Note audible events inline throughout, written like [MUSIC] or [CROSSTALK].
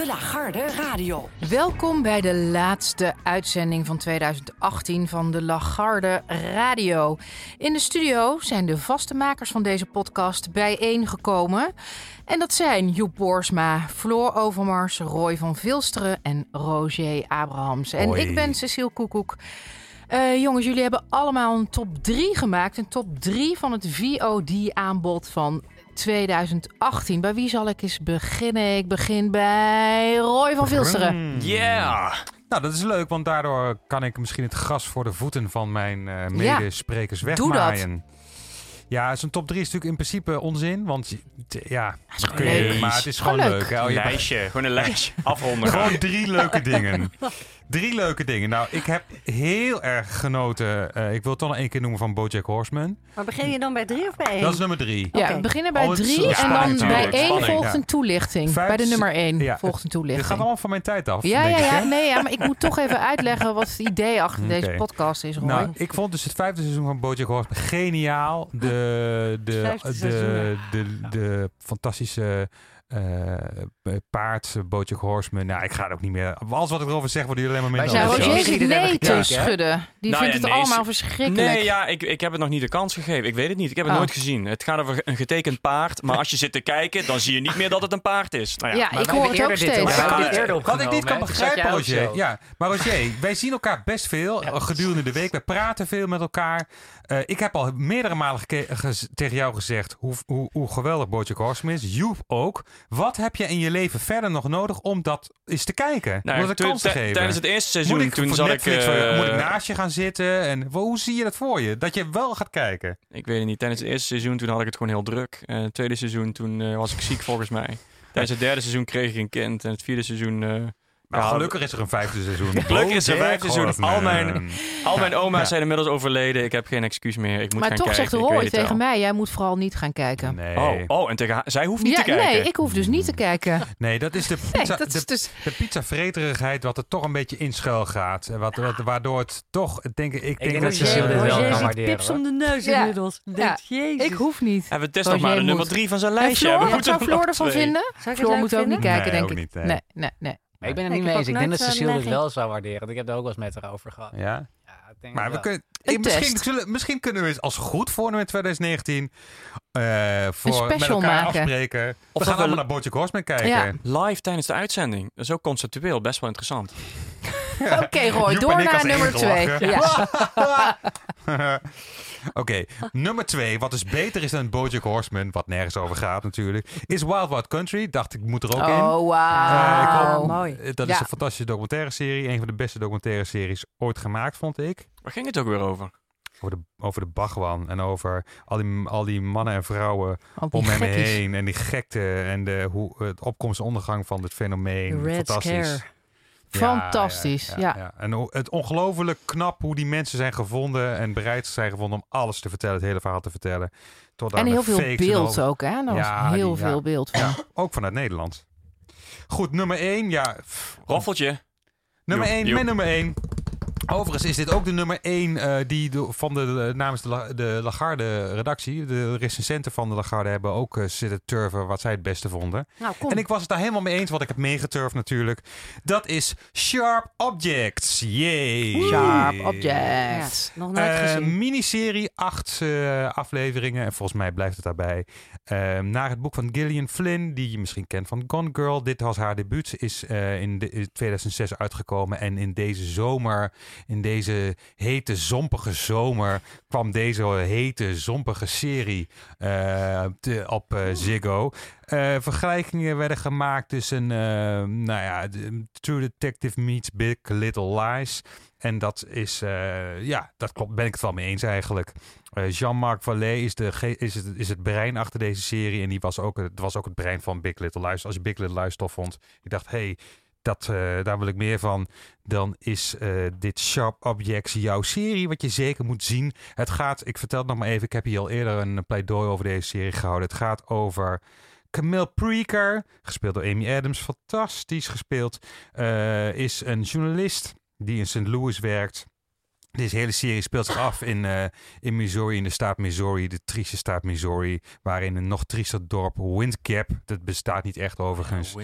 De Lagarde Radio. Welkom bij de laatste uitzending van 2018 van de Lagarde Radio. In de studio zijn de vaste makers van deze podcast bijeengekomen. En dat zijn Joep Boersma, Floor Overmars, Roy van Vilsteren en Roger Abrahams. En Hoi. ik ben Cecile Koekoek. Eh, jongens, jullie hebben allemaal een top 3 gemaakt. Een top 3 van het VOD-aanbod van 2018. Bij wie zal ik eens beginnen? Ik begin bij Roy van Vilsteren. Yeah! Nou, dat is leuk, want daardoor kan ik misschien het gras voor de voeten van mijn eh, medesprekers doe wegmaaien. Ja, zo'n top 3 is natuurlijk in principe onzin, want ja, je- maar het is Gewoon gewoon leuk. leuk. hè. Oh, lijstje, gewoon een lijstje. [LAUGHS] Afronden. Gewoon drie leuke dingen. [LAUGHS] Drie leuke dingen. Nou, ik heb heel erg genoten. eh, ik wil het toch nog één keer noemen van BoJack Horseman. Maar begin je dan bij drie of bij één? Dat is nummer drie. Ja, Oké. we beginnen bij Oh, het drie en dan bij één Spanning, volgt een toelichting. Vijf- bij de nummer één Ja, volgt een Dit toelichting. gaat allemaal van mijn tijd af. ja, denk ja, ik, ja, hè? nee, ja, maar ik moet toch even uitleggen wat het idee achter [LAUGHS] deze podcast is, Roy. Nou, ik vond dus het vijfde seizoen van BoJack Horseman geniaal. De, de, Vijfde de, seizoen, de, de, fantastische eh, paard, BoJack Horseman. Nou, ik ga het ook niet meer... Alles wat ik erover zeg, wordt jullie alleen maar minder die er nee te schudden. Die Nou vindt ja, het nee, allemaal verschrikkelijk. Nee, ja, ik, ik heb het nog niet de kans gegeven. Ik weet het niet. Ik heb het Oh. nooit gezien. Het gaat over een getekend paard. Maar als je zit te kijken, dan zie je niet meer dat het een paard is. Nou ja, Ja, Maar ik hoor het ook steeds. Wat ik niet kan begrijpen, Roger. Ja, maar Roger, wij zien elkaar best veel eh, gedurende de week. Wij praten veel met elkaar. Eh, ik heb al meerdere malen tegen jou gezegd hoe, hoe, hoe geweldig Bojack Horseman is. Joep ook. Wat heb je in je leven verder nog nodig om dat eens te kijken? Nou om dat een kans te geven? Tijdens het eerste seizoen, moet ik toen zat Netflix, ik... eh, moet ik naast je gaan zitten? En hoe zie je dat voor je? Dat je wel gaat kijken? Ik weet het niet. Tijdens het eerste seizoen, toen had ik het gewoon heel druk. En het tweede seizoen, toen eh, was ik ziek volgens mij. Tijdens het derde seizoen kreeg ik een kind. En het vierde seizoen... Maar ja, gelukkig is er een vijfde seizoen. [LAUGHS] Gelukkig is er een vijfde seizoen. Al mijn- Al mijn oma's Ja. zijn inmiddels overleden. Ik heb geen excuus meer. Ik moet maar gaan toch kijken. zegt Ik Roy tegen mij, jij moet vooral niet gaan kijken. Nee. Oh, oh, en tegen haar- zij hoeft niet ja, te kijken. nee, ik hoef dus niet te kijken. [LAUGHS] nee, dat is de Nee, pizza, dat is de, dus... de pizza-vreterigheid wat er toch een beetje in schuil gaat. En Wat, wat, waardoor het toch, denk ik, ik denk denk dat je... Dit wel ziet waarderen, pips om de neus Ja. inmiddels. Ja. Denkt, jezus. Ik hoef niet. En is Roger nog maar de nummer drie van zijn lijstje. We wat moeten zou Floor ervan vinden? Ik Floor moet ook niet kijken, denk ik. Nee, nee, nee. Maar ik ben het niet mee eens. Ik denk dat eh, Cecile dit neiging. wel zou waarderen. Want ik heb er ook wel eens met haar over gehad. Ja? Ja, ik denk Maar het we kunnen, eh, misschien, zullen, misschien kunnen we eens als goed voornemen in 2019 eh, voor met special elkaar maken. afspreken. Of we gaan we- allemaal naar Bojack Horseman kijken. Ja. Live tijdens de uitzending. Dat is ook conceptueel best wel interessant. [LAUGHS] Oké, Roy, Joep door naar nummer twee. Ja. [LAUGHS] Oké, nummer twee, wat dus beter is dan Bojack Horseman, wat nergens over gaat natuurlijk, is Wild Wild Country. Dacht ik, moet er ook in. Oh, Eh, wauw. hoop- mooi. eh, Dat is Ja. een fantastische documentaire serie. Een van de beste documentaire series ooit gemaakt, vond ik. Waar ging het ook weer over? Over de, over de Bagwan en over al die, al die mannen en vrouwen om hem heen. En die gekte en de, hoe, het opkomst en ondergang van dit fenomeen. Red Fantastisch. Scare. Ja, Fantastisch, ja. En hoe- het ongelooflijk knap hoe die mensen zijn gevonden en bereid zijn gevonden om alles te vertellen, het hele verhaal te vertellen. Tot aan En heel veel en beeld over- ook, hè? Er was Ja, heel die- ja. veel beeld van. Ja, ook vanuit Nederland. Goed, nummer 1. Ja, Roffeltje. nummer Joep, 1, Joep. mijn nummer 1. Overigens is dit ook de nummer 1 eh, die de- van de, eh, namens de, La- de Lagarde redactie, de recensenten van de Lagarde hebben ook eh, zitten turven wat zij het beste vonden. Nou, kom. En ik was het daar helemaal mee eens, want ik heb meegeturfd natuurlijk. Dat is Sharp Objects. Yay! Sharp ja, Objects. nog nooit Eh, gezien. miniserie, acht eh, afleveringen. En volgens mij blijft het daarbij. Eh, naar het boek van Gillian Flynn, die je misschien kent van Gone Girl. Dit was haar debuut, is eh, in, de, in 2006 uitgekomen. En in deze zomer, in deze hete, zompige zomer, kwam deze hete, zompige serie eh, te- op eh, Ziggo. Eh, vergelijkingen werden gemaakt tussen, nou ja, True Detective meets Big Little Lies. En dat is, ja, dat klopt, ben ik het wel mee eens eigenlijk. Jean-Marc Vallée is, de, is, het, is het brein achter deze serie. En die was ook, het was ook het brein van Big Little Lies. Als je Big Little Lies tof vond, ik dacht, hey, dat, eh, daar wil ik meer van. Dan is eh, dit Sharp Objects jouw serie, wat je zeker moet zien. Het gaat, ik vertel het nog maar even, ik heb hier al eerder een pleidooi over deze serie gehouden. Het gaat over Camille Preaker, gespeeld door Amy Adams, fantastisch gespeeld. eh, is een journalist die in St. Louis werkt. Deze hele serie speelt zich af in, eh, in Missouri, in de staat Missouri, de trieste staat Missouri, waarin een nog triester dorp, Windgap, dat bestaat niet echt overigens,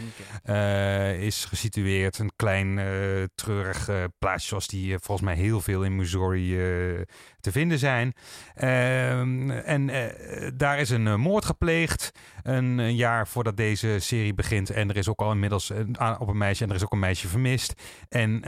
eh, is gesitueerd. Een klein eh, treurig plaatsje zoals die volgens mij heel veel in Missouri te vinden zijn. Ehm, en daar is een moord gepleegd een, een jaar voordat deze serie begint. En er is ook al inmiddels op een meisje en er is ook een meisje vermist. En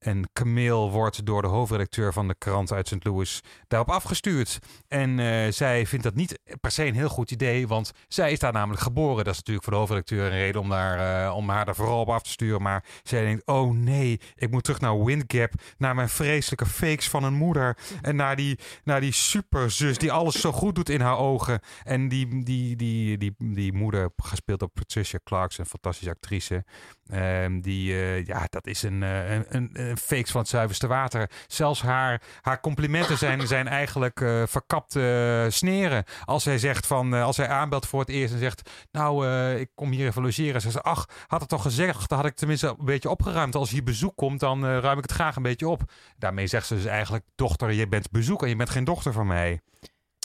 en Camille wordt door de hoofdredacteur van de krant uit St. Louis daarop afgestuurd. En eh, zij vindt dat niet per se een heel goed idee, want zij is daar namelijk geboren. Dat is natuurlijk voor de hoofdredacteur een reden om, daar, eh, om haar daar vooral op af te sturen. Maar zij denkt, oh nee, ik moet terug naar Windgap, naar mijn vreselijke fakes van een moeder. En naar die, naar die superzus die alles zo goed doet in haar ogen. En die, die, die, die, die moeder, gespeeld door Patricia Clarkson, een fantastische actrice. Ehm, die, eh, ja, dat is een, eh, een, een, van het zuiverste water. Zelfs haar, haar complimenten zijn, zijn eigenlijk eh, verkapte sneren. Als zij zegt van, als zij aanbelt voor het eerst en zegt, nou, ik kom hier even logeren. Ze zegt, ach, had het toch gezegd, dan had ik tenminste een beetje opgeruimd. Als hier bezoek komt, dan ruim ik het graag een beetje op. Daarmee zegt ze dus eigenlijk, dochter, je bent bezoek en je bent geen dochter van mij.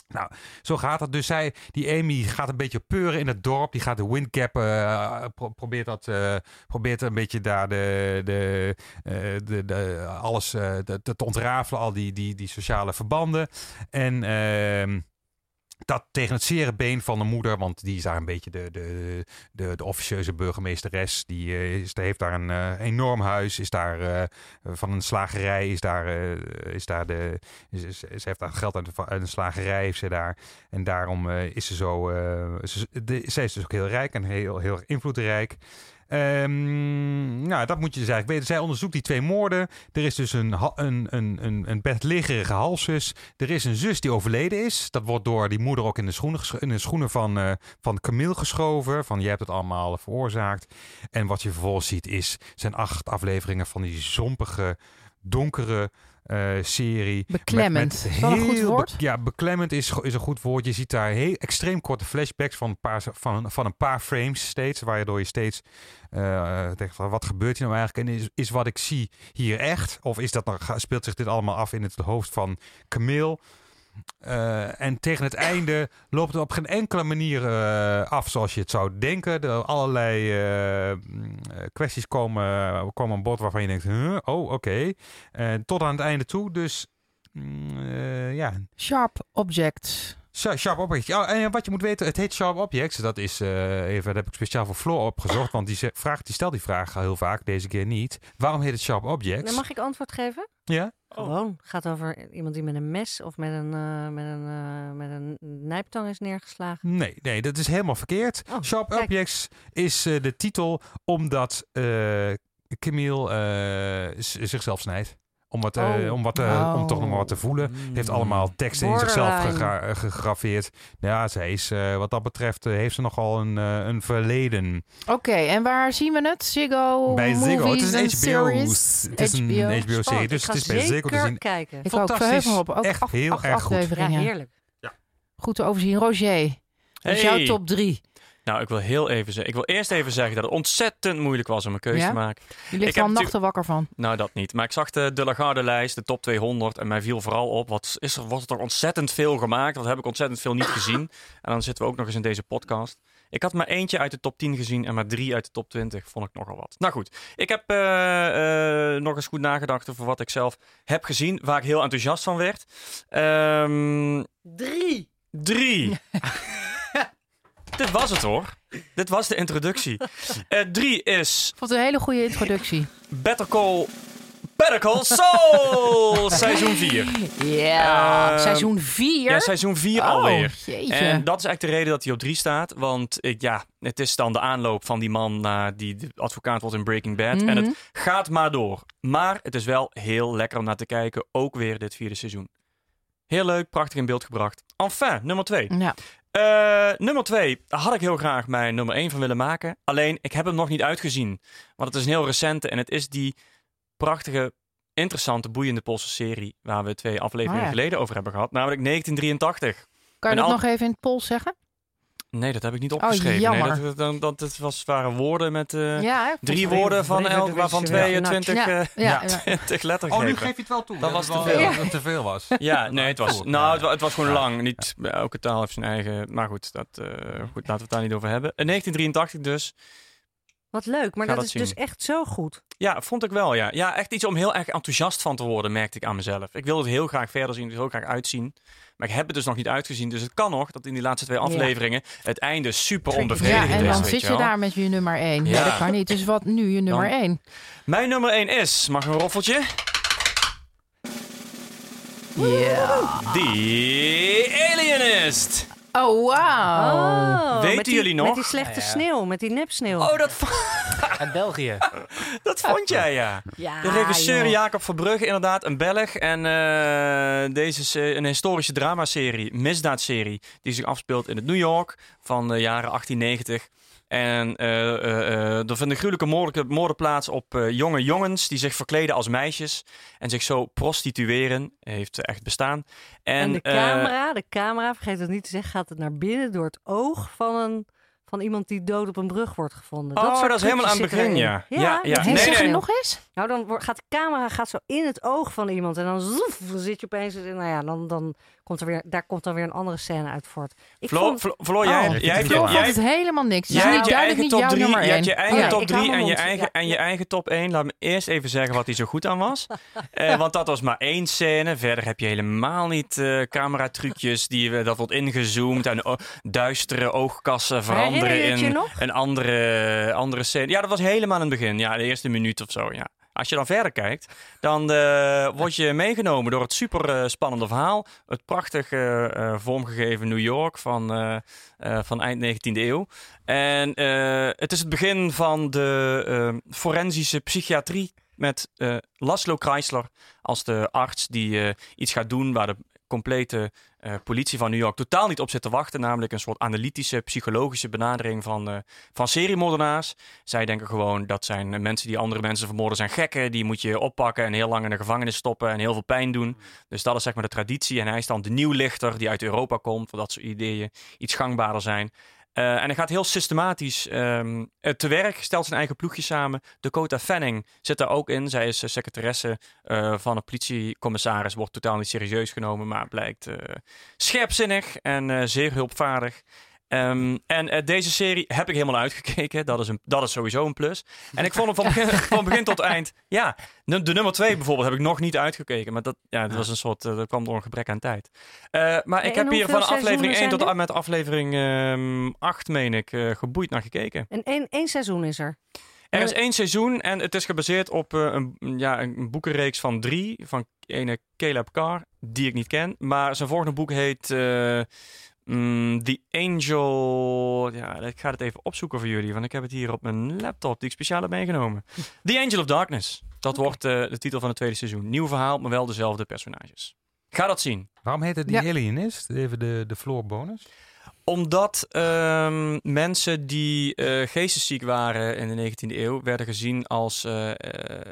Nou, zo gaat het. Dus zij, die Amy gaat een beetje peuren in het dorp. Die gaat de windgap, eh, pro- probeert dat, eh, probeert een beetje daar de, de, eh, de, de, alles eh, te, te ontrafelen, al die, die, die sociale verbanden. En ehm, dat tegen het zere been van de moeder, want die is daar een beetje de, de, de, de officieuze burgemeesteres. Die eh, heeft daar een eh, enorm huis, is daar eh, van een slagerij, is daar, is daar de, ze heeft daar geld uit, uit een slagerij, heeft ze daar. En daarom is ze zo, ze, zij is dus ook heel rijk en heel, heel invloedrijk. Ehm, nou, dat moet je dus eigenlijk weten. Zij onderzoekt die twee moorden. Er is dus een, een, een, een, bedliggerige halfzus. Er is een zus die overleden is. Dat wordt door die moeder ook in de schoenen, in de schoenen van, eh, van Camille geschoven. Van, jij hebt het allemaal veroorzaakt. En wat je vervolgens ziet is, zijn acht afleveringen van die zompige, donkere eh, serie. Beklemmend. Is dat een goed heel woord? ja, beklemmend is, is een goed woord. Je ziet daar heel extreem korte flashbacks van een paar, van, van een paar frames steeds. Waardoor je steeds eh, denkt van wat gebeurt hier nou eigenlijk? En is, is wat ik zie hier echt? Of is dat nog, speelt zich dit allemaal af in het hoofd van Camille? Eh, en tegen het einde loopt het op geen enkele manier eh, af zoals je het zou denken. Er allerlei eh, mm, kwesties komen, komen aan bod waarvan je denkt, huh? oh oké. Tot aan het einde toe. Dus mm, ja, Sharp Objects. Sha- Sharp Objects. En wat je moet weten, het heet Sharp Objects. Dat is eh, even, dat heb ik speciaal voor Floor opgezocht, want die, vraagt, die stelt die vraag heel vaak, deze keer niet. Waarom heet het Sharp Objects? Nou, mag ik antwoord geven? Ja? Gewoon. Het gaat over iemand die met een mes of met een, eh, met een, eh, met een nijptang is neergeslagen. Nee, nee, dat is helemaal verkeerd. Oh, Sharp kijk. Objects is eh, de titel omdat eh Camille eh, zichzelf snijdt. Om, wat, eh, Oh. om, wat, eh, om toch nog wat te Mm. voelen. Heeft allemaal teksten in zichzelf gegraveerd. Ja, zij is, eh, wat dat betreft, heeft ze nogal een, eh, een verleden. Oké, en waar zien we het? Ziggo, bij Ziggo. Het movies is en een HBO. series? Het is een HBO. HBO-serie, dus het is bij Ziggo te zeker zien. kijken. Ik Fantastisch. Ook Echt acht, heel acht erg goed. Ja, heerlijk. Goed te overzien. Roger, wat is Hey. jouw top drie? Nou, ik wil heel even zeggen. Ik wil eerst even zeggen dat het ontzettend moeilijk was om een keuze Ja? te maken. Je ligt Ik al nachten wakker van. Nou, dat niet. Maar ik zag de, de Lagarde-lijst, de top 200. En mij viel vooral op, wat is er, wordt er ontzettend veel gemaakt. Wat heb ik ontzettend veel niet gezien. [COUGHS] En dan zitten we ook nog eens in deze podcast. Ik had maar eentje uit de top 10 gezien en maar drie uit de top 20. Vond ik nogal wat. Nou goed, ik heb eh, eh, nog eens goed nagedacht over wat ik zelf heb gezien. Waar ik heel enthousiast van werd. Ehm, Drie. Drie. [LAUGHS] Dit was het hoor. Dit was de introductie. Eh, drie is Ik vond het een hele goede introductie. Better Call... Better Call Saul! seizoen 4. Ja, Ehm, seizoen 4. Ja, seizoen 4 oh, alweer. Jeetje. En dat is eigenlijk de reden dat hij op 3 staat. Want eh, ja, het is dan de aanloop van die man naar die de advocaat wordt in Breaking Bad. En Mhm. het gaat maar door. Maar het is wel heel lekker om naar te kijken. Ook weer dit vierde seizoen. Heel leuk, prachtig in beeld gebracht. Enfin, nummer 2. Ja. Eh, nummer twee had ik heel graag mijn nummer één van willen maken. Alleen, ik heb hem nog niet uitgezien. Want het is een heel recente en het is die prachtige, interessante, boeiende Poolse serie... waar we twee afleveringen Oh ja. geleden over hebben gehad. Namelijk 1983. Kan je En dat al- nog even in het Pools zeggen? Nee, dat heb ik niet opgeschreven. nee, jammer. dat, dat, dat, dat was, waren woorden met eh, Ja, drie woorden van elk, waarvan ze wel genakt. 22 Ja, eh, ja, [LAUGHS] ja. 20 Oh, nu geef je het wel toe. Dat was te wel- veel. dat het te veel was. [LAUGHS] Ja, nee, het was, nou, het, wa- het was gewoon Ja. lang. Niet, elke taal heeft zijn eigen... Maar goed, dat, eh, goed, laten we het daar niet over hebben. In 1983 dus. Wat leuk, maar dat, dat is dus echt zo goed. Ja, vond ik wel, ja. Ja, echt iets om heel erg enthousiast van te worden, merkte ik aan mezelf. Ik wilde het heel graag verder zien, heel graag uitzien. Maar ik heb het dus nog niet uitgezien. Dus het kan nog dat in die laatste twee Ja. afleveringen het einde super. Ja, onbevredigend en is. dan weet zit je wel. daar met je nummer 1. Nee, Ja. dat kan niet. Dus wat nu je nummer Dan- 1? Mijn nummer 1 is, mag een roffeltje? Ja. Die Alienist. Oh, wauw. Oh, Weten die- jullie nog? Met die slechte Ja, ja. sneeuw, met die nepsneeuw. Oh, dat, [LAUGHS] Uit België. dat vond jij, ja. ja, De regisseur joh. Jacob Verbrugge, inderdaad, een Belg. En eh, deze is een historische dramaserie, misdaadserie, die zich afspeelt in het New York van de jaren 1890. En eh, eh, er vinden gruwelijke moorden, moorden plaats op jonge jongens die zich verkleden als meisjes en zich zo prostitueren. Heeft echt bestaan. En, En de camera, de camera, vergeet het niet te zeggen, gaat het naar binnen door het oog van, een, van iemand die dood op een brug wordt gevonden. Oh, soort dat is helemaal aan het begin, ja. Ja, ja. Nee, zeg nee. je nog eens? Nou, dan wordt- gaat de camera gaat zo in het oog van iemand en dan, zoef, zit je opeens, nou ja, dan, dan komt er weer, daar komt dan weer een andere scène uit voort. Ik Flo, vond- Flo, Flo, jij, Oh, jij, hebt je- Flo jij, vond het helemaal niks. Jij niet hebt je duidelijk eigen niet top jouw 3, nummer je 1. hebt je eigen Oh ja, top ik hou 3 mijn en je eigen, ja. en je eigen top 1. Laat me eerst even zeggen wat hij zo goed aan was. [LAUGHS] Eh, want dat was maar één scène. Verder heb je helemaal niet eh cameratrucjes die dat wordt ingezoomd en o- duistere oogkassen veranderen je nog? een andere, andere scène. Ja, dat was helemaal in het begin. Ja, de eerste minuut of zo. Ja. Als je dan verder kijkt, dan eh, word je meegenomen door het super eh, spannende verhaal. Het prachtig eh, vormgegeven New York van, van eind 19e eeuw. En het is het begin van de forensische psychiatrie met Laszlo Kreisler als de arts die iets gaat doen waar de complete eh, politie van New York totaal niet op zit te wachten. Namelijk een soort analytische, psychologische benadering van, eh van seriemoordenaars. Zij denken gewoon dat zijn eh, mensen die andere mensen vermoorden zijn gekken. Die moet je oppakken en heel lang in de gevangenis stoppen en heel veel pijn doen. Dus dat is zeg maar de traditie. En hij is dan de nieuwlichter die uit Europa komt. Dat soort ideeën iets gangbaarder zijn. Eh, en hij gaat heel systematisch ehm, eh, te werk, stelt zijn eigen ploegje samen. Dakota Fanning zit daar ook in. Zij is eh, secretaresse eh, van een politiecommissaris. Wordt totaal niet serieus genomen, maar blijkt scherpzinnig en zeer hulpvaardig. Ehm, en eh, deze serie heb ik helemaal uitgekeken. Dat is, een, dat is sowieso een plus. En ik vond hem van begin, [LAUGHS] van begin tot eind. Ja, de nummer twee bijvoorbeeld heb ik nog niet uitgekeken. Maar dat, ja, dat was een soort. eh, dat kwam door een gebrek aan tijd. Eh, maar ik En heb hier van aflevering seizoenen 1 zijn tot aan met aflevering ehm 8, meen ik, eh, geboeid naar gekeken. En één, één seizoen is er. Er is één seizoen en het is gebaseerd op eh, een, ja, een boekenreeks van drie. Van ene Caleb Carr, die ik niet ken. Maar zijn volgende boek heet eh, mm, The Angel... Ja, ik ga het even opzoeken voor jullie, want ik heb het hier op mijn laptop die ik speciaal heb meegenomen. The Angel of Darkness. Dat wordt eh, de titel van het tweede seizoen. Nieuw verhaal, maar wel dezelfde personages. Ga dat zien. Waarom heet het die Ja. Alienist? Even de, de floor bonus. Omdat ehm, mensen die eh geestesziek waren in de 19e eeuw werden gezien als eh,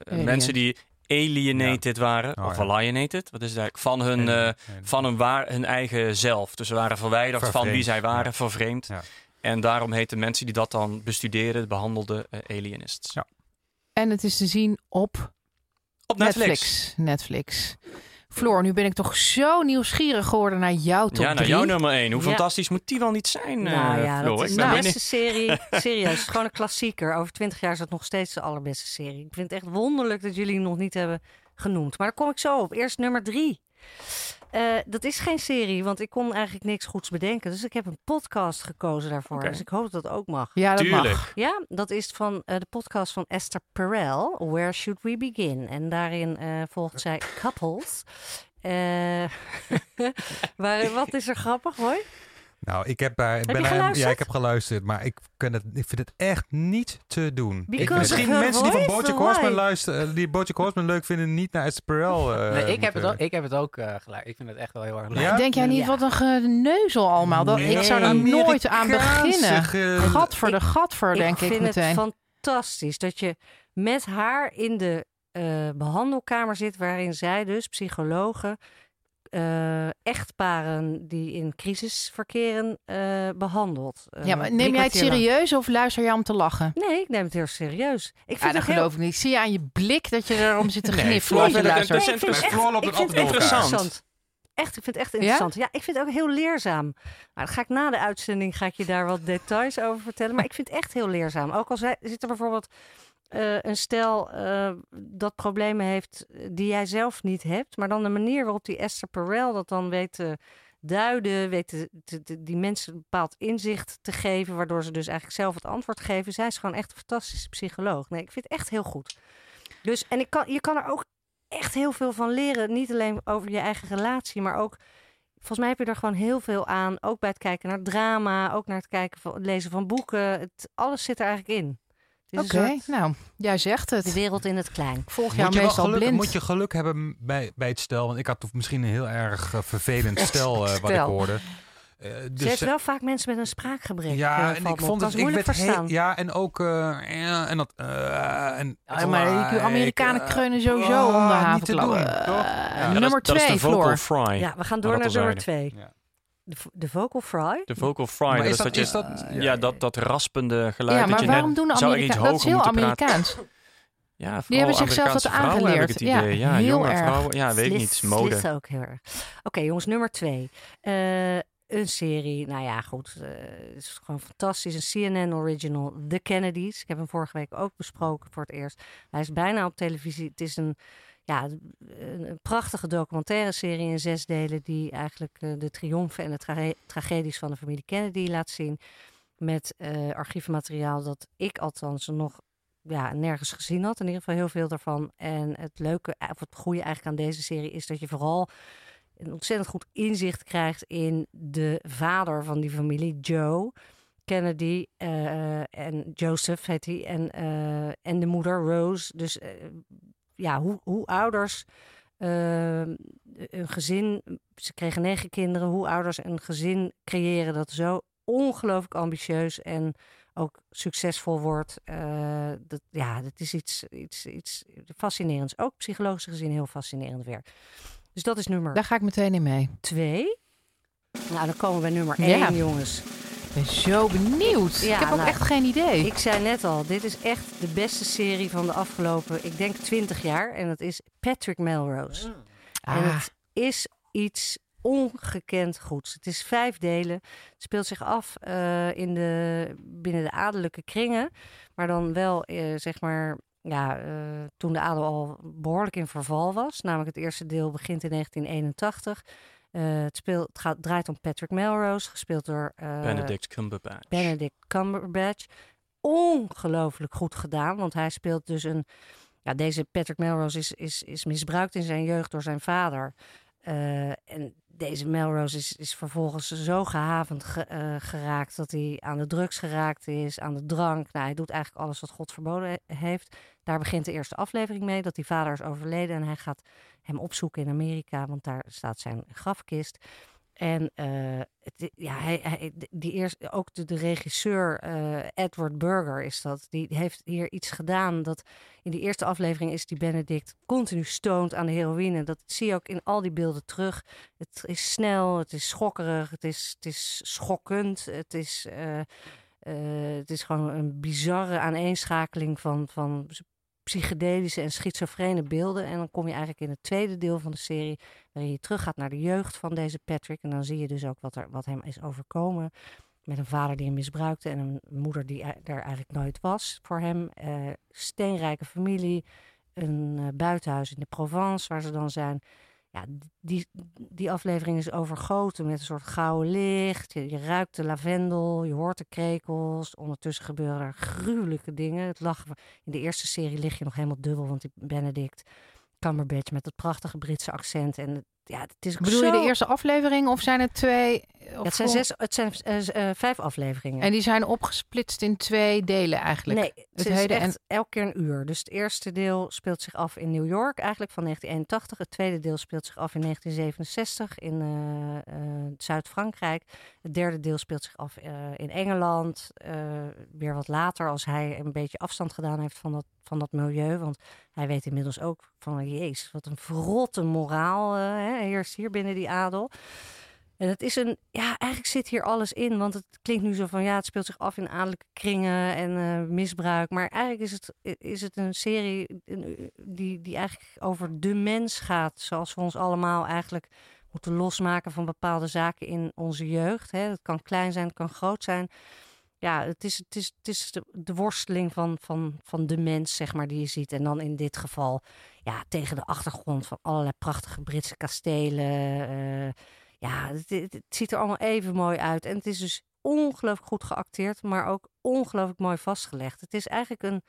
mensen die alienated waren. Oh, of ja. alienated, wat is het eigenlijk? Van hun, eh, van hun, waar, hun eigen zelf. Dus ze waren verwijderd van wie zij waren, ja. vervreemd. Ja. En daarom heten mensen die dat dan bestudeerden, behandelden eh, alienists. Ja. En het is te zien op Op Netflix. Netflix. Netflix. Floor, nu ben ik toch zo nieuwsgierig geworden naar jouw top Ja, naar 3. jouw nummer 1. Hoe Ja. fantastisch moet die wel niet zijn, eh nou ja, Flo? dat is Ik de beste serie. [LAUGHS] Serieus, gewoon een klassieker. Over twintig jaar is het nog steeds de allerbeste serie. Ik vind het echt wonderlijk dat jullie hem nog niet hebben genoemd. Maar daar kom ik zo op. Eerst nummer drie. Eh, dat is geen serie, want ik kon eigenlijk niks goeds bedenken. Dus ik heb een podcast gekozen daarvoor. Oké. Dus ik hoop dat dat ook mag. Ja, dat Tuurlijk. mag. Ja, dat is van eh, de podcast van Esther Perel, Where Should We Begin? En daarin eh, volgt zij [LAUGHS] couples. Eh, [LAUGHS] waar, wat is er grappig, hoor? Nou, ik heb, daar, ik ben daar- ja, ik heb geluisterd, maar ik, vind het, ik vind het echt niet te doen. Ik, misschien mensen die van Bojack or Horseman luisteren, die Bojack Horseman leuk vinden, niet naar Esther Perel. [LAUGHS] eh, Nee, ik, heb het ook, ik heb het ook eh, gelijk. Ik vind het echt wel heel erg leuk. Ja? Denk jij niet Ja. wat een geneuzel allemaal? Dat, ik zou er nooit aan beginnen. Ge- Gadver de gadver, denk ik, vind meteen. het fantastisch dat je met haar in de eh, behandelkamer zit, waarin zij dus, psychologen, eh, echtparen die in crisis verkeren, eh, behandelt. Eh, ja, maar neem jij het lang. serieus of luister je om te lachen? Nee, ik neem het heel serieus. Ik vind Ja, dat het heel... geloof ik niet. Zie je aan je blik dat je erom zit te Nee, gniffelen het luistert? Nee, ik vind het echt, ik vind echt interessant. Echt, ik vind het echt interessant. Ja? ik vind het ook heel leerzaam. Maar dan ga ik na de uitzending ga ik je daar wat details over vertellen. Maar ik vind het echt heel leerzaam. Ook al zit er bijvoorbeeld eh, een stel eh, dat problemen heeft eh, die jij zelf niet hebt. Maar dan de manier waarop die Esther Perel dat dan weet te duiden, weet die mensen een bepaald inzicht te geven. Waardoor ze dus eigenlijk zelf het antwoord geven. Zij is gewoon echt een fantastische psycholoog. Nee, ik vind het echt heel goed. Dus, en ik kan, je kan er ook echt heel veel van leren. Niet alleen over je eigen relatie, maar ook. Volgens mij heb je er gewoon heel veel aan. Ook bij het kijken naar drama, ook naar het kijken van het lezen van boeken. Het, alles zit er eigenlijk in. Oké, nou, jij zegt de het. wereld in het klein. Volg jou Moet je, wel meestal geluk, blind. moet je geluk hebben bij, bij het stel. Want ik had misschien een heel erg eh, vervelend [LAUGHS] stel eh, wat ik hoorde. Eh, Ze dus, heeft wel vaak mensen met een spraakgebrek. ja, en ik vond het. Ik moeilijk werd heel, verstaan. ja, en ook. eh, ja, en dat. eh, en Ja, maar die like, Amerikanen kreunen sowieso oh, om de Ja, nummer dat, is- dat is twee, de vocal Floor. fry. Ja, we gaan door naar nummer twee. De, vocal fry. De vocal fry, Maar dat is is dat- is dat- ja, ja. dat, dat raspende geluid. Ja, dat maar je waarom net, doen de zou ik iets Amerikanen... Dat is hoger heel moeten praten. Amerikaans. Ja, Die hebben zichzelf dat Amerikaanse vrouwen heb ik aangeleerd. het idee. Ja, Ja, heel jonge erg. vrouwen. Ja, weet ik niet. Mode. slis ook heel erg. Oké, jongens, nummer twee. Eh, een serie, nou ja, goed. eh, Het is gewoon fantastisch. Een CNN original, The Kennedys. Ik heb hem vorige week ook besproken voor het eerst. Hij is bijna op televisie. Het is een, ja, een, een prachtige documentaire serie in zes delen... die eigenlijk eh, de triomfen en de tra- tragedies van de familie Kennedy laat zien. Met eh archiefmateriaal dat ik althans nog ja, nergens gezien had. In ieder geval heel veel daarvan. En het leuke, of het goede eigenlijk aan deze serie is dat je vooral een ontzettend goed inzicht krijgt in de vader van die familie, Joe Kennedy. eh, en Joseph heet hij. En, eh, en de moeder, Rose. Dus eh, ja, hoe, hoe ouders eh, een gezin, ze kregen negen kinderen, hoe ouders een gezin creëren dat zo ongelooflijk ambitieus en ook succesvol wordt. eh, dat, ja, dat is iets, iets, iets fascinerends. Ook psychologisch gezien heel fascinerend werk. Dus dat is nummer Daar ga ik meteen in mee. twee. Nou, dan komen we bij nummer Ja. één, jongens. Ik ben zo benieuwd. Ja, ik heb ook nou, echt geen idee. Ik zei net al, dit is echt de beste serie van de afgelopen, ik denk 20 jaar. En dat is Patrick Melrose. En Ah, het is iets ongekend goeds. Het is vijf delen. Het speelt zich af eh, in de, binnen de adellijke kringen. Maar dan wel, eh, zeg maar, ja, eh, toen de adel al behoorlijk in verval was. Namelijk het eerste deel begint in 1981. Eh, het, speelt, het gaat, draait om Patrick Melrose, gespeeld door eh, Benedict Cumberbatch. Benedict Cumberbatch. Ongelooflijk goed gedaan, want hij speelt dus een... Ja, deze Patrick Melrose is, is, is misbruikt in zijn jeugd door zijn vader. Eh, en deze Melrose is, is vervolgens zo gehavend ge- eh, geraakt... dat hij aan de drugs geraakt is, aan de drank. Nou, hij doet eigenlijk alles wat God verboden he- heeft. Daar begint de eerste aflevering mee, dat die vader is overleden... en hij gaat hem opzoeken in Amerika, want daar staat zijn grafkist... En eh, het, ja, hij, hij, die eerst, ook de, de regisseur eh, Edward Berger is dat. Die heeft hier iets gedaan dat in die eerste aflevering is die Benedict continu stoned aan de heroïne. Dat zie je ook in al die beelden terug. Het is snel, het is schokkerig, het is, het is schokkend. Het is, eh, eh, het is gewoon een bizarre aaneenschakeling van, van psychedelische en schizofrene beelden. En dan kom je eigenlijk in het tweede deel van de serie, waarin je teruggaat naar de jeugd van deze Patrick. En dan zie je dus ook wat, er, wat hem is overkomen. Met een vader die hem misbruikte en een moeder die er eigenlijk nooit was voor hem. Eh, steenrijke familie, een eh, buitenhuis in de Provence waar ze dan zijn. Ja, die, die aflevering is overgoten met een soort gouden licht. Je, ruikt de lavendel, je hoort de krekels. Ondertussen gebeuren er gruwelijke dingen. Het lachen, in de eerste serie lig je nog helemaal dubbel, want die Benedict Cumberbatch met dat prachtige Britse accent en ja, het is Bedoel je de eerste aflevering of zijn het twee? Ja, het zijn, zes, het zijn eh, eh, vijf afleveringen. En die zijn opgesplitst in twee delen eigenlijk. Nee, het, het is echt en elke keer een uur. Dus het eerste deel speelt zich af in New York, eigenlijk van 1981. Het tweede deel speelt zich af in 1967 in eh, Zuid-Frankrijk. Het derde deel speelt zich af in Engeland. weer wat later, als hij een beetje afstand gedaan heeft van dat, van dat milieu. Want hij weet inmiddels ook van, jezus, wat een verrotte moraal eh, hè, heerst hier binnen die adel. En het is een, ja, eigenlijk zit hier alles in. Want het klinkt nu zo van, ja, het speelt zich af in adellijke kringen en eh, misbruik. Maar eigenlijk is het, is het een serie die, die eigenlijk over de mens gaat. Zoals we ons allemaal eigenlijk moeten losmaken van bepaalde zaken in onze jeugd. Hè. Het kan klein zijn, het kan groot zijn. Ja, het is, het is, het is de, de worsteling van, van, van de mens, zeg maar, die je ziet. En dan in dit geval, ja, tegen de achtergrond van allerlei prachtige Britse kastelen. eh, ja, het, het- het ziet er allemaal even mooi uit. En het is dus ongelooflijk goed geacteerd, maar ook ongelooflijk mooi vastgelegd. Het is eigenlijk een, een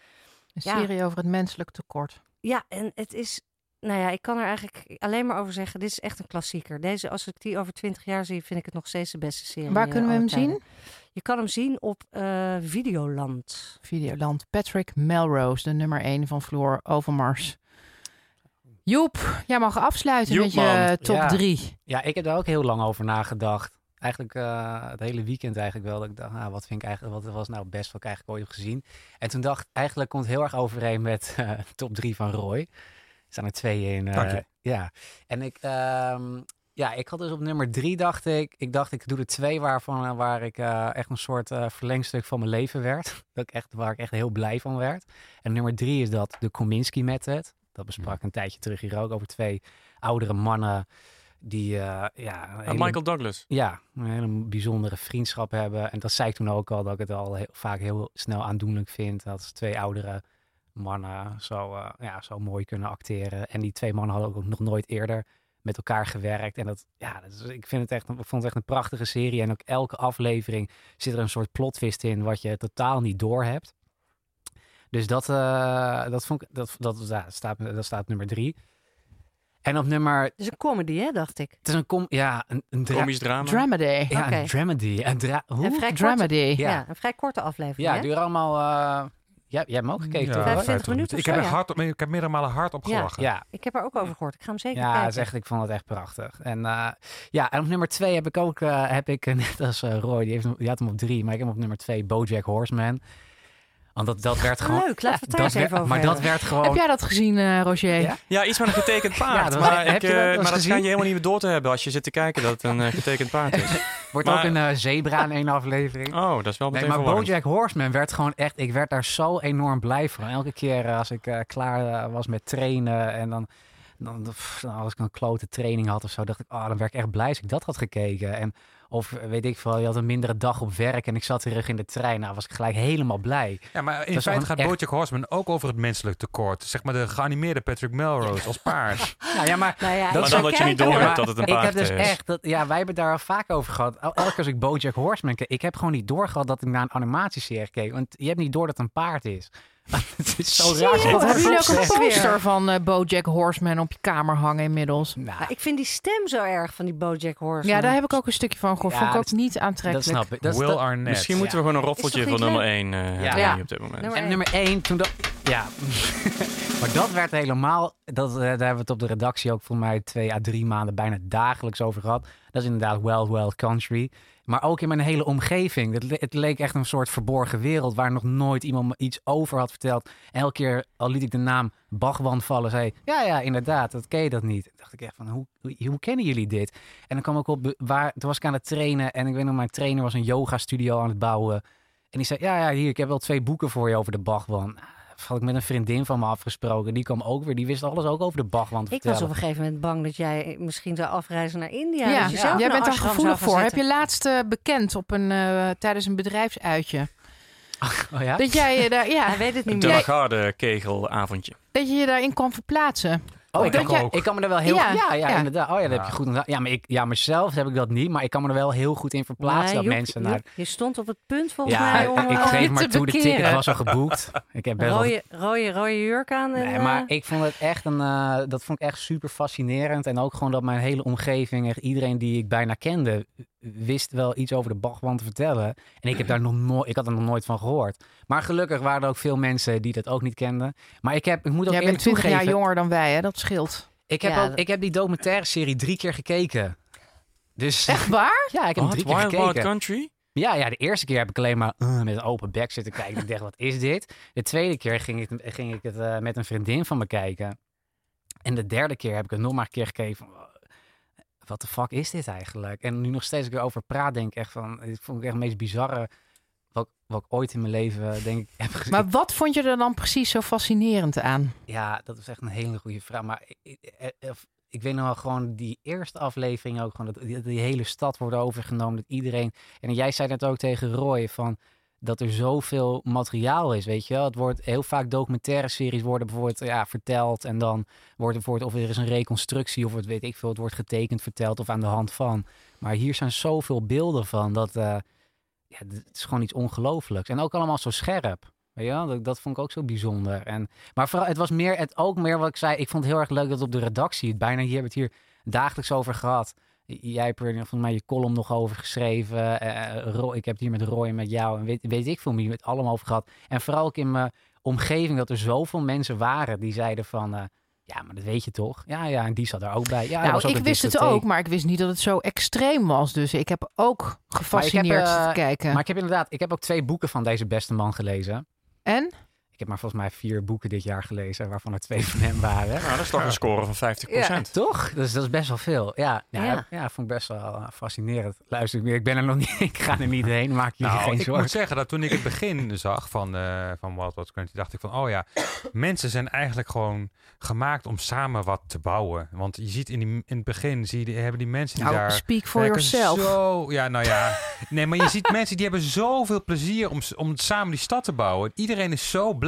ja. serie over het menselijk tekort. ja, en het is, nou ja, ik kan er eigenlijk alleen maar over zeggen, dit is echt een klassieker. Deze, als ik die over twintig jaar zie, vind ik het nog steeds de beste serie. Waar eh, kunnen we hem aller tijden. zien? Je kan hem zien op eh, Videoland. Videoland. Patrick Melrose, de nummer 1 van Floor Overmars. Joep, jij mag afsluiten Joep, met je man. top Ja. 3. Ja, ik heb daar ook heel lang over nagedacht. Eigenlijk eh, het hele weekend eigenlijk wel. Dat ik dacht, nou, wat vind ik eigenlijk, wat was nou het best wat ik eigenlijk ooit heb gezien. En toen dacht eigenlijk komt het heel erg overeen met eh, [LAUGHS] top 3 van Roy. Er staan er twee in. eh, Dank je. Ja, en ik, ehm, ja, ik had dus op nummer drie dacht ik, ik dacht ik doe er twee waarvan, eh, waar ik eh, echt een soort eh, verlengstuk van mijn leven werd. [LAUGHS] Dat ik echt, waar ik echt heel blij van werd. En nummer drie is dat de Kominsky Method. Dat besprak een tijdje terug hier ook over twee oudere mannen die ja, hele- Michael Douglas. ja, een hele bijzondere vriendschap hebben. En dat zei ik toen ook al, dat ik het al heel, vaak heel snel aandoenlijk vind. Dat twee oudere mannen zo, ja, zo mooi kunnen acteren. En die twee mannen hadden ook nog nooit eerder met elkaar gewerkt. En dat, ja, dat is, ik, vind het echt, ik vond het echt een prachtige serie. En ook elke aflevering zit er een soort plot twist in wat je totaal niet door hebt. Dus dat, eh, dat vond ik, dat, dat, ja, staat, dat staat nummer drie. En op nummer, Het is een comedy, hè, dacht ik. het is een, com, ja, een, een dra- Komisch drama. Dramedy. ja, een dramedy. Een dra hoe? Een vrij korte, Dramedy. ja. Ja. een vrij korte aflevering. Ja, hè? duur allemaal. eh jij, jij hebt hem ook gekeken, Ja, toch? 25 Roy? minuten Ik heb, zo, er ja. hard op, ik heb meerdere malen hard op Ja. gelachen. Ja, Ik heb er ook over gehoord. Ik ga hem zeker ja kijken. het is echt, ik vond het echt prachtig. En, eh, ja, en op nummer twee heb ik ook, eh, heb ik, eh, [LAUGHS] net als eh, Roy, die, heeft, die had hem op drie, maar ik heb hem op nummer twee, Bojack Horseman. Want dat, dat werd gewoon... Leuk, laten we het daar [LAUGHS] dat eens even over Maar dat werd gewoon... Heb jij dat gezien, eh, Roger? Ja? Ja, iets met een getekend [LAUGHS] paard. dat was- maar heb ik, je dat maar dat schijn je helemaal niet meer door te hebben als je zit te kijken dat het een getekend paard is. Wordt maar- ook een eh, zebra in één aflevering. Oh, dat is wel Nee, meteen maar verwarrend. Bojack Horseman werd gewoon echt... Ik werd daar zo enorm blij van. Elke keer eh, als ik eh, klaar was met trainen en dan... Dan, pff, als ik een klote training had of zo, dacht ik, oh, dan werd ik echt blij als ik dat had gekeken. En, of eh, weet ik veel, je had een mindere dag op werk en ik zat terug in de trein. Nou, was ik gelijk helemaal blij. Ja, maar in is feite gaat echt- Bojack Horseman ook over het menselijk tekort. Zeg maar de geanimeerde Patrick Melrose als paard. [LAUGHS] Nou ja, maar Nou ja, Dat ik is dan dat je niet door hebt dat het een ik paard heb dus is. echt, dat, ja, wij hebben daar al vaak over gehad. El- Elke keer als ik Bojack Horseman keek, ik heb gewoon niet doorgehad dat ik naar een animatieserie keek. Want je hebt niet door dat het een paard is. [LAUGHS] het is zo raar. dat hebben jullie ook een poster van eh, Bojack Horseman op je kamer hangen inmiddels? Nou, Maar ik vind die stem zo erg van die Bojack Horseman. Ja, daar heb ik ook een stukje van gehoord. Ja, Vond ik ook dat- niet dat aantrekkelijk. snap ik. Dat Will dat- Arnett. Misschien moeten we gewoon een roffeltje van nummer leuk? 1 Ja. hebben Ja. op dit moment. Nummer En één. nummer één, toen dat... Ja, [LAUGHS] maar dat werd helemaal... Dat, eh, daar hebben we het op de redactie ook voor mij twee à drie maanden bijna dagelijks over gehad. Dat is inderdaad Wild Wild Country. Maar ook in mijn hele omgeving. Het, het leek echt een soort verborgen wereld... waar nog nooit iemand me iets over had verteld. Elke keer, al liet ik de naam Bachwan vallen... zei ja, ja, inderdaad, dat ken je dat niet. Toen dacht ik echt van, hoe, hoe, kennen jullie dit? En dan kwam ik op... Waar, toen was ik aan het trainen... en ik weet nog, mijn trainer was een yoga studio aan het bouwen... En die zei, ja, ja, hier, ik heb wel twee boeken voor je over de Bachwan. Had ik met een vriendin van me afgesproken. Die kwam ook weer, die wist alles ook over de Bachwan te Ik was op een gegeven moment bang dat jij misschien zou afreizen naar India. Ja, je zelf jij een bent daar gevoelig voor. Heb je laatst eh, bekend op een, eh, tijdens een bedrijfsuitje. [LAUGHS] Oh ja? Dat jij je daar, ja, Hij weet het niet De meer. Lagarde kegelavondje. dat je je daarin kan verplaatsen. Oh, ik, kan, jij- ik kan me er wel heel... Ja, Ja, ja, ja. inderdaad. Oh ja, dat heb je goed. Ja, maar ik, ja, mezelf heb ik dat niet. Maar ik kan me er wel heel goed in verplaatsen Nee, dat Joep, mensen Joep, naar... Je stond op het punt volgens mij om ik eh, geef maar toe, de ticket bekeren. was al geboekt. Ik heb best Rode, rode, rode jurk aan. En, Nee, eh, maar ik vond het echt een, eh, dat vond ik echt super fascinerend. En ook gewoon dat mijn hele omgeving, echt iedereen die ik bijna kende, wist wel iets over de Bachman te vertellen. En ik heb daar nog nooit, ik had er nog nooit van gehoord. Maar gelukkig waren er ook veel mensen die dat ook niet kenden. Maar ik heb, ik moet ook Jij eerlijk bent 20 toegeven, jaar jonger dan wij, hè? Dat scheelt. Ik heb, Ja, ook, dat- ik heb die documentaire serie drie keer gekeken. Dus Echt waar? [LAUGHS] ja, ik heb drie keer Wild Wild gekeken. Country? Ja, ja, de eerste keer heb ik alleen maar eh, met een open bek zitten kijken. Ik dacht, wat is dit? De tweede keer ging ik, ging ik het eh, met een vriendin van me kijken. En de derde keer heb ik het nog maar een keer gekeken van... Wat de fuck is dit eigenlijk? En nu nog steeds ik erover praat, denk ik echt van... Dit vond ik echt het meest bizarre wat, wat ik ooit in mijn leven denk ik, [LAUGHS] heb gezien. Maar wat vond je er dan precies zo fascinerend aan? Ja, dat is echt een hele goede vraag. Maar ik, ik, eh, ik weet nog wel gewoon die eerste aflevering ook gewoon dat die, die hele stad wordt overgenomen. Dat iedereen. En jij zei net ook tegen Roy van dat er zoveel materiaal is, weet je wel. Het wordt heel vaak documentaire series worden bijvoorbeeld ja, verteld en dan wordt er bijvoorbeeld of er is een reconstructie of het weet ik veel, het wordt getekend verteld of aan de hand van. Maar hier zijn zoveel beelden van dat eh, ja, het is gewoon iets ongelooflijks en ook allemaal zo scherp. Weet? Dat, dat vond ik ook zo bijzonder. En, maar vooral, het was meer, het ook meer wat ik zei. Ik vond het heel erg leuk dat op de redactie, het bijna hier hebben het hier dagelijks over gehad. Jij hebt er volgens mij je column nog over geschreven. eh, Roy- ik heb het hier met Roy en met jou en weet, weet ik veel wie het allemaal over gehad. En vooral ook in mijn omgeving dat er zoveel mensen waren die zeiden van... eh, ja, maar dat weet je toch? Ja, ja, en die zat er ook bij. Ja, nou, ook ik wist het ook, maar ik wist niet dat het zo extreem was. Dus ik heb ook gefascineerd eh, te kijken. Maar ik heb inderdaad, ik heb ook twee boeken van deze beste man gelezen. En? Ik heb maar volgens mij vier boeken dit jaar gelezen, waarvan er twee van hem waren. Nou, dat is toch een score van 50%. Ja, toch? Dus dat is best wel veel. Ja, ja, Ja. ja. vond ik best wel eh, fascinerend. Luister, ik ben er nog [LAUGHS] niet, ik ga er niet heen, maak je Nou, geen ik zorgen. moet zeggen dat toen ik het begin [LAUGHS] zag van, eh van Wild Wild Country, dacht ik van, oh ja, [CLEARS THROAT] mensen zijn eigenlijk gewoon gemaakt om samen wat te bouwen. Want je ziet in, die, in het begin, zie je, die- hebben die mensen die Nou, daar... speak for yourself. Zo, ja, nou ja. Nee, maar je ziet [LAUGHS] mensen die hebben zoveel plezier om, om samen die stad te bouwen. Iedereen is zo blij.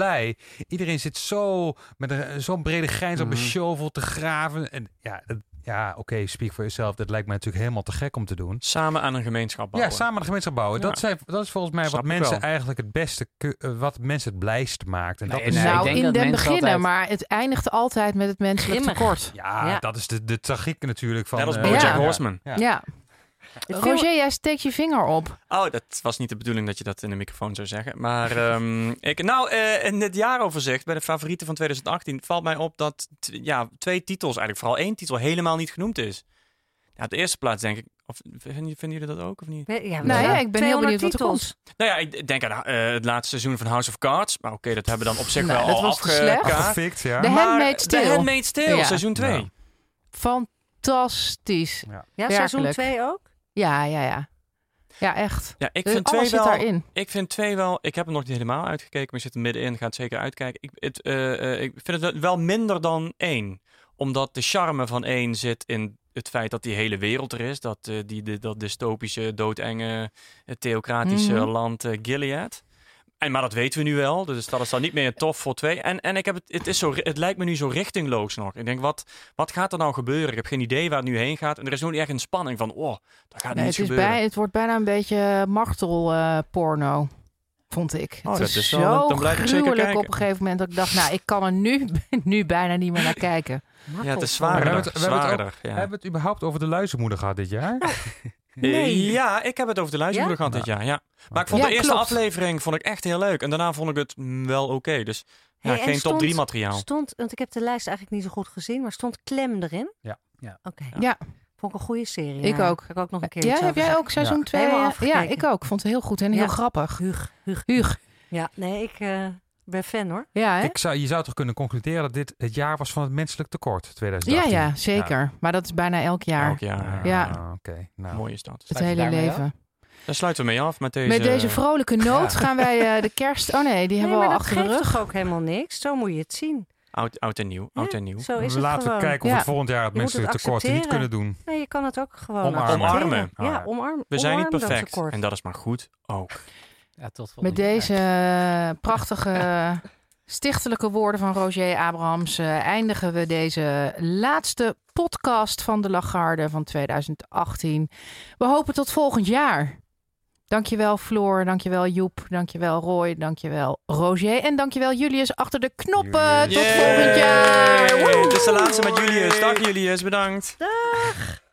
Iedereen zit zo met een zo'n brede grijns op een Mhm. shovel te graven. En ja, dat- ja oké, speak for yourself. Dat lijkt mij natuurlijk helemaal te gek om te doen. Samen aan een gemeenschap bouwen. Ja, samen de gemeenschap bouwen. Ja. Dat, zijn, dat is volgens mij Snap wat mensen wel. eigenlijk het beste, eh, wat mensen het blijst maakt. En dat Nee, is, ik nou, denk in dat den beginnen, altijd- maar het eindigt altijd met het menselijk tekort. ja, Ja. dat is de, de tragiek natuurlijk van... Net als eh, Bojack Ja. Horseman. Ja. Ja. Het Roger, jij steekt je vinger op. Oh, dat was niet de bedoeling dat je dat in de microfoon zou zeggen. Maar [LAUGHS] ehm, ik, nou, eh, in dit jaaroverzicht bij de favorieten van 2018 valt mij op dat ja, twee titels, eigenlijk vooral één titel, helemaal niet genoemd is. Ja, op de eerste plaats denk ik, of vinden, vinden jullie dat ook of niet? Ja, Nou ja, ik ben heel 200 benieuwd wat er titels. Nou ja, ik denk aan eh, het laatste seizoen van House of Cards. Maar oké, dat hebben we dan op zich Nou, wel dat al was afgekaart. Ja. De Handmaid's The Tale. Handmaid's Tale, Ja. seizoen 2. Ja. Fantastisch. Ja, seizoen Werkelijk. 2 ook? Ja, ja, ja. Ja, echt. Ja, ik Dus vind twee zit wel. daarin. Ik vind twee wel. Ik heb hem nog niet helemaal uitgekeken, maar ik zit er middenin. Ga het zeker uitkijken. Ik, het, eh, eh, ik vind het wel minder dan één, omdat de charme van één zit in het feit dat die hele wereld er is, dat eh, die de, dat dystopische, doodenge, eh, theocratische Mhm. land eh, Gilead. En, maar dat weten we nu wel, dus dat is dan niet meer tof voor twee. En, en ik heb het, het, is zo, het lijkt me nu zo richtingloos nog. Ik denk, wat, wat gaat er nou gebeuren? Ik heb geen idee waar het nu heen gaat. En er is nog niet echt een spanning van, oh, daar gaat Nee, niets het, is gebeuren. bij, het wordt bijna een beetje martelporno, vond ik. Oh, het is, is zo dan blijf ik zeker gruwelijk kijken. op een gegeven moment dat ik dacht, nou, ik kan er nu, [LAUGHS] nu bijna niet meer naar kijken. Ja, het is we zwaarder. hebben het- we hebben het ook- zwaarder ja. Hebben we het überhaupt over de luizenmoeder gehad dit jaar? [LAUGHS] Eh, Ja, ik heb het over de luizenmoeder gehad dit jaar. Ja. Maar ik vond Ja, de eerste klopt. aflevering vond ik echt heel leuk. En daarna vond ik het mm, wel oké. Dus ja, Hey, geen top stond- 3 materiaal. Stond, want ik heb de lijst eigenlijk niet zo goed gezien, maar stond Klem erin? Ja. Ja. Oké. Ja. Vond ik een goede serie. Ik ja. ook. Ga ik ook nog een keer Ja, heb jij ook seizoen Ja. 2? Helemaal Ja, afgekeken. ik ook. Vond het heel goed en heel Ja. grappig. Huug, Huug. Huug. Ja, nee, ik eh, ben fan hoor. Ja, hè? Ik zou, je zou toch kunnen concluderen dat dit het jaar was van het menselijk tekort, ja, 2018? ja, zeker. Maar dat is bijna elk jaar. Elk jaar. Ah, Ja. Oké, nou. Mooi is dat. Het hele leven. Daar sluiten we mee af met deze... Met deze vrolijke noot Ja. gaan wij eh, de kerst... Oh nee, die Nee, hebben we al achter de geeft rug. toch ook helemaal niks? Zo moet je het zien. Oud, oud en nieuw. Oud en nieuw. Zo is we het laten gewoon. kijken of Ja. we volgend jaar het Je moet het menselijk tekort niet kunnen doen. Nee, je kan het ook gewoon Omarmen. Omarmen. Ja, Ah, omarm, We zijn niet perfect. En dat is maar goed ook. Ja, tot Met deze eh, prachtige [LAUGHS] stichtelijke woorden van Roger Abrahams eh, eindigen we deze laatste podcast van de Lagarde van 2018. We hopen tot volgend jaar. Dankjewel Floor, dankjewel Joep, dankjewel Roy, dankjewel Roger en dankjewel Julius achter de knoppen. Tot volgend jaar. Dit is de laatste met Julius. Dag Julius, bedankt. Dag!